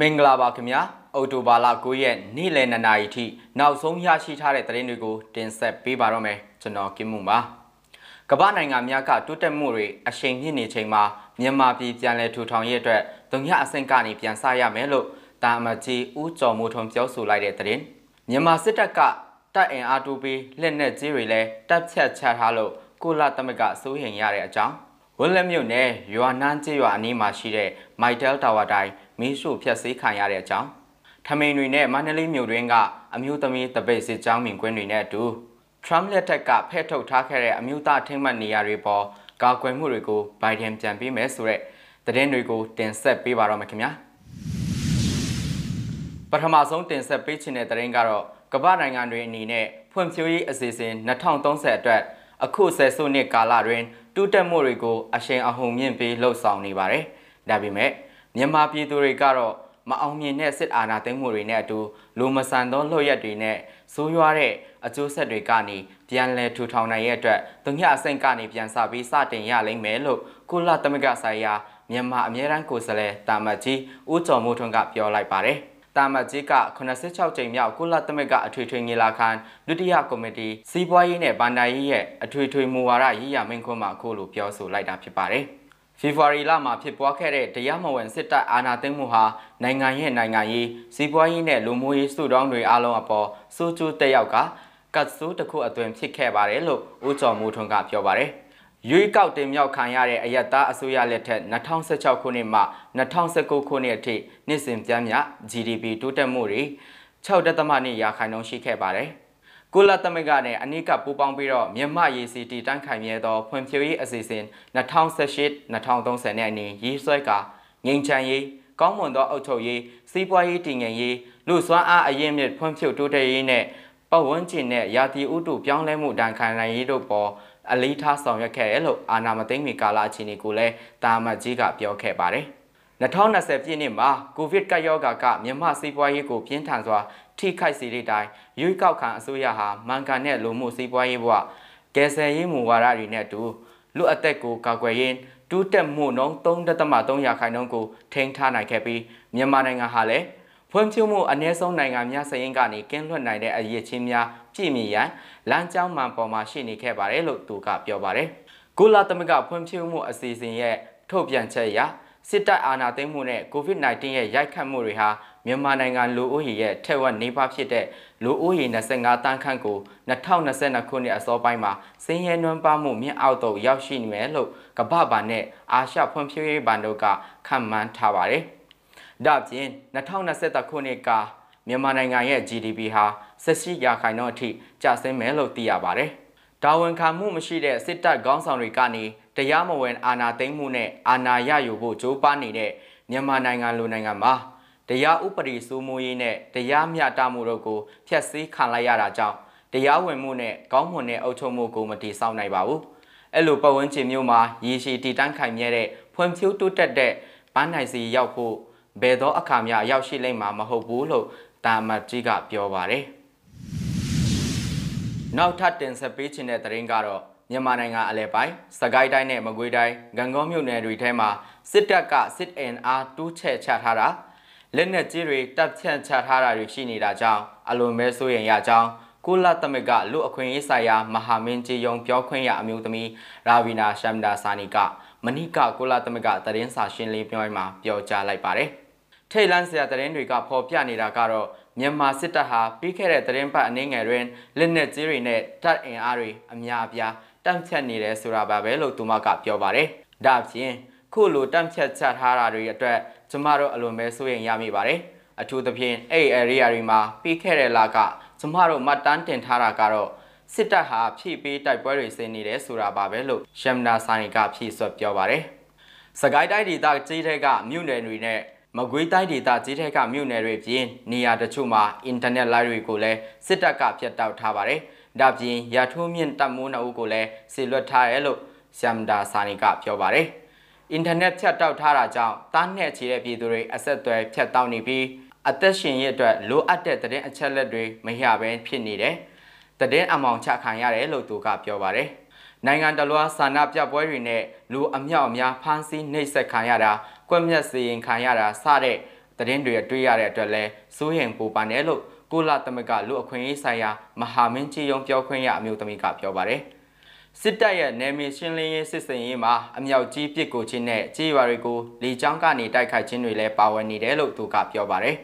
မင်္ဂလာပါခင်ဗျာအော်တိုဘာလ9ရက်နေ့လယ်2နာရီထိနောက်ဆုံးရရှိထားတဲ့သတင်းတွေကိုတင်ဆက်ပေးပါတော့မယ်ကျွန်တော်ကင်းမှုပါကမ္ဘာနိုင်ငံများကတိုးတက်မှုတွေအရှိန်မြင့်နေချိန်မှာမြန်မာပြည်ပြန်လည်ထူထောင်ရေးအတွက်ဒုညအဆင့်ကနေပြန်ဆရမယ်လို့တာမကြီးဦးကျော်မိုးထွန်းပြောဆိုလိုက်တဲ့သတင်းမြန်မာစစ်တပ်ကတပ်အင်အားတိုးပြီးလက်နက်ကြီးတွေလည်းတပ်ဖြတ်ချထားလို့ကိုလာသမကစိုးရင်ရတဲ့အကြောင်း ဝက်လက်မြို့နယ်ရွာနန်းကျေးရွာအနီးမှာရှိတဲ့မိုက်တယ်တာဝါတိုင်းမီးရှို့ဖျက်ဆီးခံရတဲ့အကြောင်းထမိန်တွေနဲ့မန္တလေးမြို့တွင်းကအမျိုးသမီးတပိတ်စစ်ကြောင်းမြင်ကွင်းတွေနဲ့အတူထရမ်လက်ထက်ကဖဲ့ထုတ်ထားခဲ့တဲ့အမျိုးသားထိမ့်မှတ်နေရာတွေပေါ်ကာကွယ်မှုတွေကိုဘိုင်ဒန်ပြန်ပေးမယ်ဆိုတဲ့သတင်းတွေကိုတင်ဆက်ပေးပါတော့မယ်ခင်ဗျာပထမဆုံးတင်ဆက်ပေးချင်တဲ့သတင်းကတော့ကမ္ဘာနိုင်ငံတွေအနေနဲ့ဖွံ့ဖြိုးရေးအစီအစဉ်2030အတွက်အခုဆယ်စုနှစ်ကာလတွင် တူးတက်မှုတွေကိုအရှိန်အဟုန်မြင့်ပြီးလှုပ်ဆောင်နေပါတယ်။ဒါပေမဲ့မြန်မာပြည်သူတွေကတော့မအောင်မြင်တဲ့စစ်အာဏာသိမ်းမှုတွေနဲ့အတူလူမဆန်သောလှုပ်ရက်တွေနဲ့ဆိုးရွားတဲ့အကျိုးဆက်တွေကနေပြန်လည်ထူထောင်နိုင်ရဲ့အတွက်သူညအဆင့်ကနေပြန်စပြီးစတင်ရလိမ့်မယ်လို့ကုလသမဂ္ဂဆိုင်ရာမြန်မာအမြဲတမ်းကိုယ်စားလှယ်တာမတ်ကြီးဦးကျော်မိုးထွန်းကပြောလိုက်ပါတယ်။ တာမတ်ကြီးက86ကြိမ်မြောက်ကုလသမဂ္ဂအထွေထွေညီလာခံဒုတိယကော်မတီစီးပွားရေးနဲ့ဗန္ဒာရေးရဲ့အထွေထွေမူဝါဒရေးရာမင်းခွန်းမှာအခုလိုပြောဆိုလိုက်တာဖြစ်ပါတယ်။ဖေဖော်ဝါရီလမှာဖြစ်ပွားခဲ့တဲ့တရားမဝင်စစ်တပ်အာဏာသိမ်းမှုဟာနိုင်ငံရဲ့နိုင်ငံရေးစီးပွားရေးနဲ့လူမှုရေးစုတောင်းတွေအလုံးအပေါ်စိုးကျိုးတက်ရောက်ကကတ်ဆိုးတစ်ခုအသွင်ဖြစ်ခဲ့ပါတယ်လို့ဦးကျော်မိုးထွန်းကပြောပါတယ်။ ရွေးကောက်တင်မြောက်ခံရတဲ့အယက်သားအစိုးရလက်ထက်2016ခုနှစ်မှ2019ခုနှစ်အထိနှစ်စဉ်ပြန်မြ GDP တိုးတက်မှုတွေ6.2ရာခိုင်နှုန်းရှိခဲ့ပါတယ်။ကုလသမဂ္ဂနဲ့အနိကပူးပေါင်းပြီးတော့မြန်မာရည်စီတီတန်းခိုင်မြဲသောဖွံ့ဖြိုးရေးအစီအစဉ်2018-2030နဲ့အနီးရေးဆွဲကငြိမ်းချမ်းရေးကောင်းမွန်သောအုပ်ချုပ်ရေးစီးပွားရေးတည်ငြိမ်ရေးလူစွမ်းအားအရင်မြစ်ဖွံ့ဖြိုးတိုးတက်ရေးနဲ့ပတ်ဝန်းကျင်နဲ့ရာသီဥတုပြောင်းလဲမှုတန်ခံနိုင်ရေးတို့ပေါ် အလေးထားဆောင်ရွက်ခဲ့တယ်လို့အာနာမသိမ့်မီကာလအခြေအနေကိုလည်းတာမတ်ကြီးကပြောခဲ့ပါတယ်။2020ပြည့်နှစ်မှာကိုဗစ်ကပ်ရောဂါကမြန်မာစီးပွားရေးကိုပြင်းထန်စွာထိခိုက်စေတဲ့တိုင်ရွေးကောက်ခံအစိုးရဟာမန်ကန်တဲ့လူမှုစီးပွားရေးဘဝကယ်ဆယ်ရေးမူဝါဒတွေနဲ့အတူလူအသက်ကိုကာကွယ်ရင်းတူးတက်မှုနှုန်း3.3ရာခိုင်နှုန်းကိုထိန်းထားနိုင်ခဲ့ပြီးမြန်မာနိုင်ငံဟာလည်း ဖွံ့ဖြိုးမှုအနည်းဆုံးနိုင်ငံများစရင်ကနေကင်းလွတ်နိုင်တဲ့အရေးချင်းများပြည့်မီရန်လမ်းကြောင်းမှန်ပေါ်မှာရှိနေခဲ့ပါတယ်လို့သူကပြောပါတယ်။ကုလသမဂ္ဂဖွံ့ဖြိုးမှုအစီအစဉ်ရဲ့ထုတ်ပြန်ချက်အရစစ်တပ်အာဏာသိမ်းမှုနဲ့ COVID-19 ရဲ့ရိုက်ခတ်မှုတွေဟာမြန်မာနိုင်ငံလူဦးရေရဲ့ထက်ဝက်နေပါဖြစ်တဲ့လူဦးရေ25တန်းခန့်ကို2022ခုနှစ်အစောပိုင်းမှာစင်းရဲနွမ်းပါမှုမြင့်အောက်သို့ရောက်ရှိနေမယ်လို့ကမ္ဘာ့ဘဏ်နဲ့အာရှဖွံ့ဖြိုးရေးဘဏ်တို့ကခန့်မှန်းထားပါတယ်။ ဒါ့အပြင်2023ခုနှစ်ကမြန်မာနိုင်ငံရဲ့ GDP ဟာ18ရာခိုင်နှုန်းအထိကျဆင်းမယ်လို့သိရပါတယ်။တာဝန်ခံမှုမရှိတဲ့စစ်တပ်ခေါင်းဆောင်တွေကနေတရားမဝင်အာဏာသိမ်းမှုနဲ့အာဏာရယူဖို့ကြိုးပမ်းနေတဲ့မြန်မာနိုင်ငံလူနိုင်ငံမှာတရားဥပဒေစိုးမိုးရေးနဲ့တရားမျှတမှုတို့ကိုဖျက်ဆီးခံလိုက်ရတာကြောင့်တရားဝင်မှုနဲ့ကောင်းမွန်တဲ့အုပ်ချုပ်မှုကိုမတည်ဆောက်နိုင်ပါဘူး။အဲ့လိုပတ်ဝန်းကျင်မျိုးမှာရည်ရှိတည်တန်းခိုင်မြဲတဲ့ဖွံ့ဖြိုးတိုးတက်တဲ့ပန်းနိုင်စီရောက်ဖို့ ဘယ်သောအခါမှရောက်ရှိလိမ့်မှာမဟုတ်ဘူးလို့တာမတ်ကြီးကပြောပါတယ်။နောက်ထပ်တင်ဆက်ပေးခြင်းတဲ့သတင်းကတော့မြန်မာနိုင်ငံအလဲပိုင်းစကိုင်းတိုင်းနဲ့မကွေးတိုင်းဂံကောမြို့နယ်တွေထဲမှာစစ်တပ်ကစစ်အင်အားတူးချဲ့ချထားတာလက်နက်ကြီးတွေတပ်ဖြန့်ချထားတာတွေရှိနေတာကြောင့်အလွန်ပဲစိုးရိမ်ရကြောင်းကုလသမဂ္ဂလူအခွင့်အရေးဆိုင်ရာမဟာမင်းကြီးယုံပြောခွင့်ရအမျိုးသမီးရာဗီနာရှမ်ဒါဆာနီက မနိကကုလသမဂ္ဂသတင်းစာရှင်းလင်းပွဲမှာပြောကြားလိုက်ပါတယ်။ထိတ်လန့်စရာသတင်းတွေကဖော်ပြနေတာကတော့မြန်မာစစ်တပ်ဟာပြီးခဲ့တဲ့သတင်းပတ်အနေငယ်တွင်လက်နက်ကြီးတွေနဲ့တပ်အင်အားတွေအများအပြားတန့်ဖြတ်နေတယ်ဆိုတာပါပဲလို့သူမကပြောပါတယ်။ဒါ့အပြင်ခုလိုတန့်ဖြတ်ချထားတာတွေအတွက်ကျမတို့အလွန်ပဲစိုးရိမ်ရမိပါတယ်။အထူးသဖြင့်အဲ့ area တွေမှာပြီးခဲ့တဲ့လကကျမတို့မှတ်တမ်းတင်ထားတာကတော့ စစ်တပ်ဟာဖြည့်ပေးတိုက်ပွဲတွေဆင်နေတယ်ဆိုတာပါပဲလို့ရှမ်နာဆိုင်ကဖြည့်ဆွတ်ပြောပါတယ်။စကိုင်းတိုင်းဒေသကြီးတဲ့ကမြို့နယ်တွေနဲ့မကွေးတိုင်းဒေသကြီးတဲ့ကမြို့နယ်တွေပြင်နေရာတချို့မှာအင်တာနက်လိုင်းတွေကိုလည်းစစ်တပ်ကဖျက်တောက်ထားပါတယ်။ဒါပြင်ရထိုးမြင့်တပ်မိုးနှုတ်ကိုလည်းဆေလွတ်ထားတယ်လို့ရှမ်ဒါဆာနီကပြောပါတယ်။အင်တာနက်ဖြတ်တောက်ထားတာကြောင့်တားနဲ့ချီတဲ့ပြည်သူတွေအဆက်အသွယ်ဖြတ်တောက်နေပြီးအသက်ရှင်ရဲ့အတွက်လိုအပ်တဲ့သတင်းအချက်လက်တွေမရဘဲဖြစ်နေတယ်။ သတင်းအမောင်ချခံရတယ်လို့သူကပြောပါတယ်။နိုင်ငံတလွှာဆန္ဒပြပွဲတွေနဲ့လူအမြောက်အများဖမ်းဆီးနှိပ်စက်ခံရတာ၊ကွက်မြက်စီရင်ခံရတာစတဲ့သတင်းတွေတွေ့ရတဲ့အတွက်လည်းစိုးရိမ်ပူပန်တယ်လို့ကိုလာသမကလူအခွင့်အရေးဆိုင်ရာမဟာမင်းကြီးယုံပြောခွင့်ရအမျိုးသမီးကပြောပါတယ်စစ်တပ်ရဲ့နယ်မြေရှင်းလင်းရေးစစ်စင်ရေးမှာအမြောက်ကြီးပစ်ကိုချင်းနဲ့ကြေးရွာတွေကိုလေကြောင်းကနေတိုက်ခိုက်ခြင်းတွေလည်းပါဝင်နေတယ်လို့သူကပြောပါတယ်။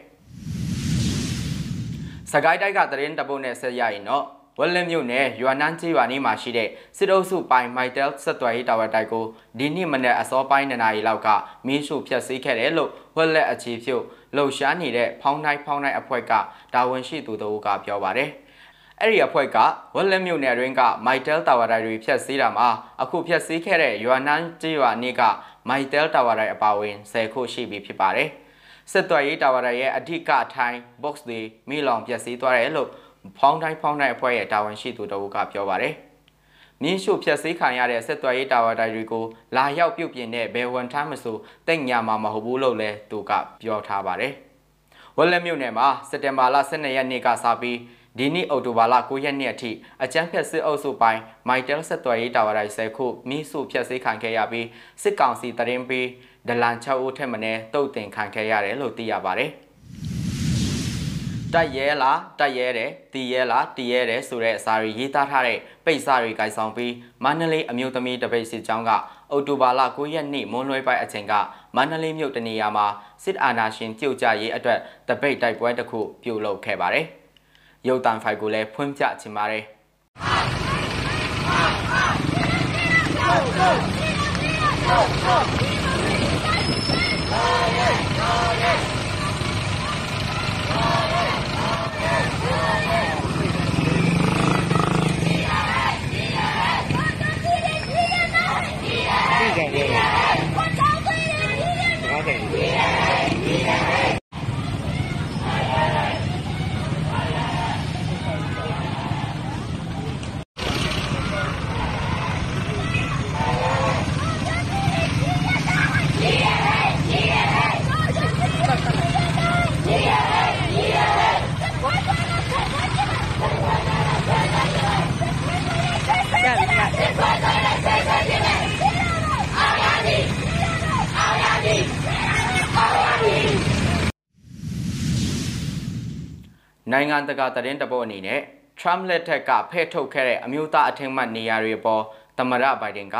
စကိုင်းတိုက်ကသတင်းတပုတ်နဲ့ဆက်ရရင်တော့ ဝက်လက်မြို့နယ်ရွာနန်းကြီးရွာနီးမှာရှိတဲ့စစ်အုပ်စုပိုင်မိုက်တယ်ဆက်သွယ်ရေးတာဝါတိုက်ကိုဒီနေ့မနေ့အစောပိုင်းနှစ်နာရီလောက်ကမီးရှို့ဖျက်ဆီးခဲ့တယ်လို့ဝက်လက်အခြေဖြုတ်လှုပ်ရှားနေတဲ့ဖောင်းတိုင်းဖောင်းတိုင်းအဖွဲ့ကတာဝန်ရှိသူတို့ကပြောပါတယ်။အဲ့ဒီအဖွဲ့ကဝက်လက်မြို့နယ်တွင်ကမိုက်တယ်တာဝါတိုက်တွေဖျက်ဆီးတာမှာအခုဖျက်ဆီးခဲ့တဲ့ရွာနန်းကြီးရွာနီးကမိုက်တယ်တာဝါတိုက်အပါအဝင်10ခုရှိပြီဖြစ်ပါတယ်။စစ်သွယ်ရေးတာဝါတိုက်ရဲ့အဓိကအထိုင် box တွေမိလောင်ပျက်စီးသွားတယ်လို့ ဖောင်းတိုင်းဖောင်းတိုင်းအဖွဲ့ရဲ့တာဝန်ရှိသူတို့ကပြောပါတယ်။မြင်းရှုဖြက်စီးခံရတဲ့ဆက်သွယ်ရေးတာဝါတိုင်တွေကိုလာရောက်ပြုတ်ပြင်တဲ့ဘယ်ဝန်ထမ်းမဆိုတိတ်ညာမှာမဟုတ်ဘူးလို့လည်းသူကပြောထားပါတယ်။ဝက်လက်မြို့နယ်မှာစက်တင်ဘာလ12ရက်နေ့ကစပြီးဒီနေ့အောက်တိုဘာလ9ရက်နေ့အထိအကြမ်းဖက်စစ်အုပ်စုပိုင်းမိုက်တယ်ဆက်သွယ်ရေးတာဝါတိုင်10ခုမိစုဖြက်စီးခံခဲ့ရပြီးစစ်ကောင်စီတရင်ပြီးဒလန်6ဦးထက်မနည်းတုတ်တင်ခံခဲ့ရတယ်လို့သိရပါတယ်။ တက်ရဲလားတက်ရဲတယ်တီရဲလားတီရဲတယ်ဆိုတဲ့အစာတွေရေးသားထားတဲ့ပိတ်စာတွေကိုင်ဆောင်ပြီးမန္တလေးအမျိုးသမီးတပိတ်စစ်ကြောင်းကအော်တိုဘာလ9ရက်နေ့မွန်းလွဲပိုင်းအချိန်ကမန္တလေးမြို့တနေရာမှာစစ်အာဏာရှင်ပြုတ်ကျရေးအတွက်တပိတ်တိုက်ပွဲတစ်ခုပြုလုပ်ခဲ့ပါတယ်။ရုပ်တံဖိုင်ကိုလည်းဖွင့်ပြချင်ပါတယ်။ နိုင်ငံတကာသတင်းတပုတ်အနေနဲ့ Trump လက်ထက်ကဖဲ့ထုတ်ခဲ့တဲ့အမျိုးသားအထင်မှတ်နေရာတွေပေါ်သမရဘိုင်ဒန်က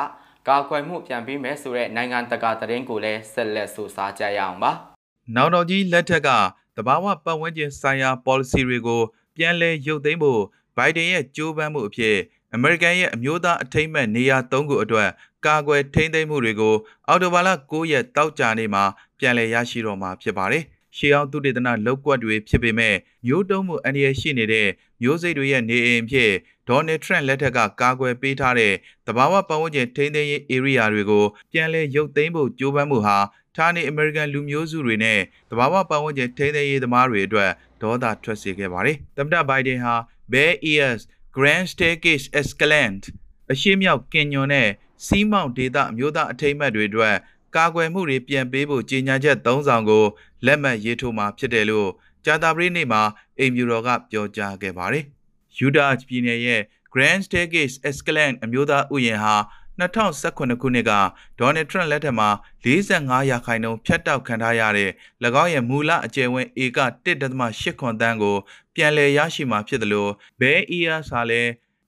ကာကွယ်မှုပြန်ပြီးမယ်ဆိုတဲ့နိုင်ငံတကာသတင်းကိုလည်းဆက်လက်စူးစမ်းကြရအောင်ပါ။နောက်တော်ကြီးလက်ထက်ကတဘာဝပတ်ဝန်းကျင်ဆိုင်ရာ policy တွေကိုပြန်လည်ရုပ်သိမ်းဖို့ဘိုင်ဒန်ရဲ့ကြိုးပမ်းမှုအဖြစ်အမေရိကန်ရဲ့အမျိုးသားအထိမ်းအမှတ်နေရာ၃ခုအတွက်ကာကွယ်ထိန်းသိမ်းမှုတွေကိုအော်တိုဘာလ9ရက်တောက်ကြနေ့မှာပြန်လည်ရရှိတော့မှာဖြစ်ပါတယ် ရှေးအောင်သုတေသနလောက်ကွက်တွေဖြစ်ပေမဲ့မျိုးတုံးမှုအန္တရာယ်ရှိနေတဲ့မျိုးစိတ်တွေရဲ့နေအိမ်ဖြစ်ဒေါ်နယ်ထရန့်လက်ထက်ကကာကွယ်ပေးထားတဲ့တဘာဝပတ်ဝန်းကျင်ထိန်းသိမ်းရေး area တွေကိုပြန်လည်ရုပ်သိမ်းဖို့ကြိုးပမ်းမှုဟာဌာနေအမေရိကန်လူမျိုးစုတွေနဲ့တဘာဝပတ်ဝန်းကျင်ထိန်းသိမ်းရေးသမားတွေအတွက်ဒေါသထွက်စေခဲ့ပါတယ်။သမ္မတဘိုင်ဒန်ဟာ Bear Ears Grand Staircase Escalante အရှိမြောက်ကင်ညွန်နဲ့စီးမောင်ဒေသအမျိုးသားအထိမ်းအမှတ်တွေအတွက် ကာကွယ်မှုတွေပြန်ပေးဖို့ကြေညာချက်၃ဆောင်ကိုလက်မှတ်ရေးထိုးမှာဖြစ်တယ်လို့ကြာတာပရိနေ့မှာအိမ်မြူတော်ကပြောကြားခဲ့ပါတယ်။ယူဒါပြည်နယ်ရဲ့ Grand Staircase Escalante အမျိုးသားဥယျာဉ်ဟာ2018ခုနှစ်ကဒေါ်နယ်ထရန့်လက်ထက်မှာ45ရာခိုင်နှုန်းဖြတ်တောက်ခံထားရတဲ့၎င်းရဲ့မူလအကျယ်ဝန်းဧက1.8ခွန်တန်းကို ပြန်လည်ရရှိမှာဖြစ်တယ်လို့ဘဲအီယာစာလဲ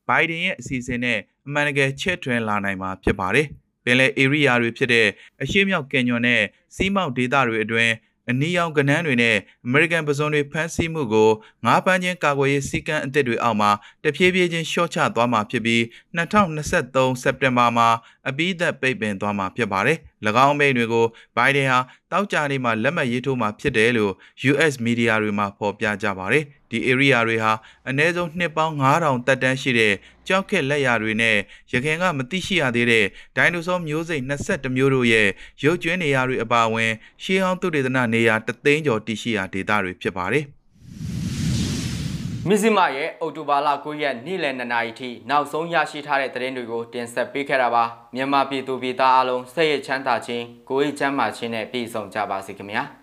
ဘိုင်ဒန်ရဲ့အစီအစဉ်နဲ့အမှန်တကယ်ချဲ့ထွင်လာနိုင်မှာဖြစ်ပါတယ်။ ပင်လယ်ဧရိယာတွေဖြစ်တဲ့အရှေ့မြောက်ကင်ညွန်နဲ့စီးမောက်ဒေသတွေအတွင်းအနီရောင်ကနန်းတွေနဲ့အမေရိကန်ပစုံတွေဖမ်းဆီးမှုကိုငါးပန်းချင်းကာကွယ်ရေးစည်းကမ်းအသစ်တွေအောက်မှာတဖြည်းဖြည်းချင်းလျှော့ချသွားမှာဖြစ်ပြီး2023စက်တင်ဘာမှာအပြီးသက်ပိတ်ပင်သွားမှာဖြစ်ပါတယ်။၎င်းမိန့်တွေကိုဘိုင်ဒန်ဟာတောက်ကြနေမှာလက်မှတ်ရေးထိုးမှာဖြစ်တယ်လို့ US မီဒီယာတွေမှာဖော်ပြကြပါတယ်။ဒီ area တွေဟာအနည်းဆုံးနှစ်ပေါင်း9000တက်တန်းရှိတဲ့ကြောက်ခက်လက်ရာတွေနဲ့ရခင်ကမသိရှိရသေးတဲ့ဒိုင်နိုဆောမျိုးစိတ်22မျိုးတို့ရဲ့ရုပ်ကျွင်းနေရာတွေအပါအဝင်ရှေးဟောင်းသုတေသနနေရာတသိန်းကျော်တည်ရှိရာဒေသတွေဖြစ်ပါတယ်။ မစ္စည်းမရဲ့အော်တိုဘာလ9ရက်နေ့လယ်2နာရီထိနောက်ဆုံးရရှိထားတဲ့သတင်းတွေကိုတင်ဆက်ပေးခဲ့တာပါမြန်မာပြည်သူပြည်သားအလုံးစိတ်ရချမ်းသာခြင်းကိုယ်ရေးချမ်းသာခြင်းနဲ့ပြည့်စုံကြပါစေခင်ဗျာ။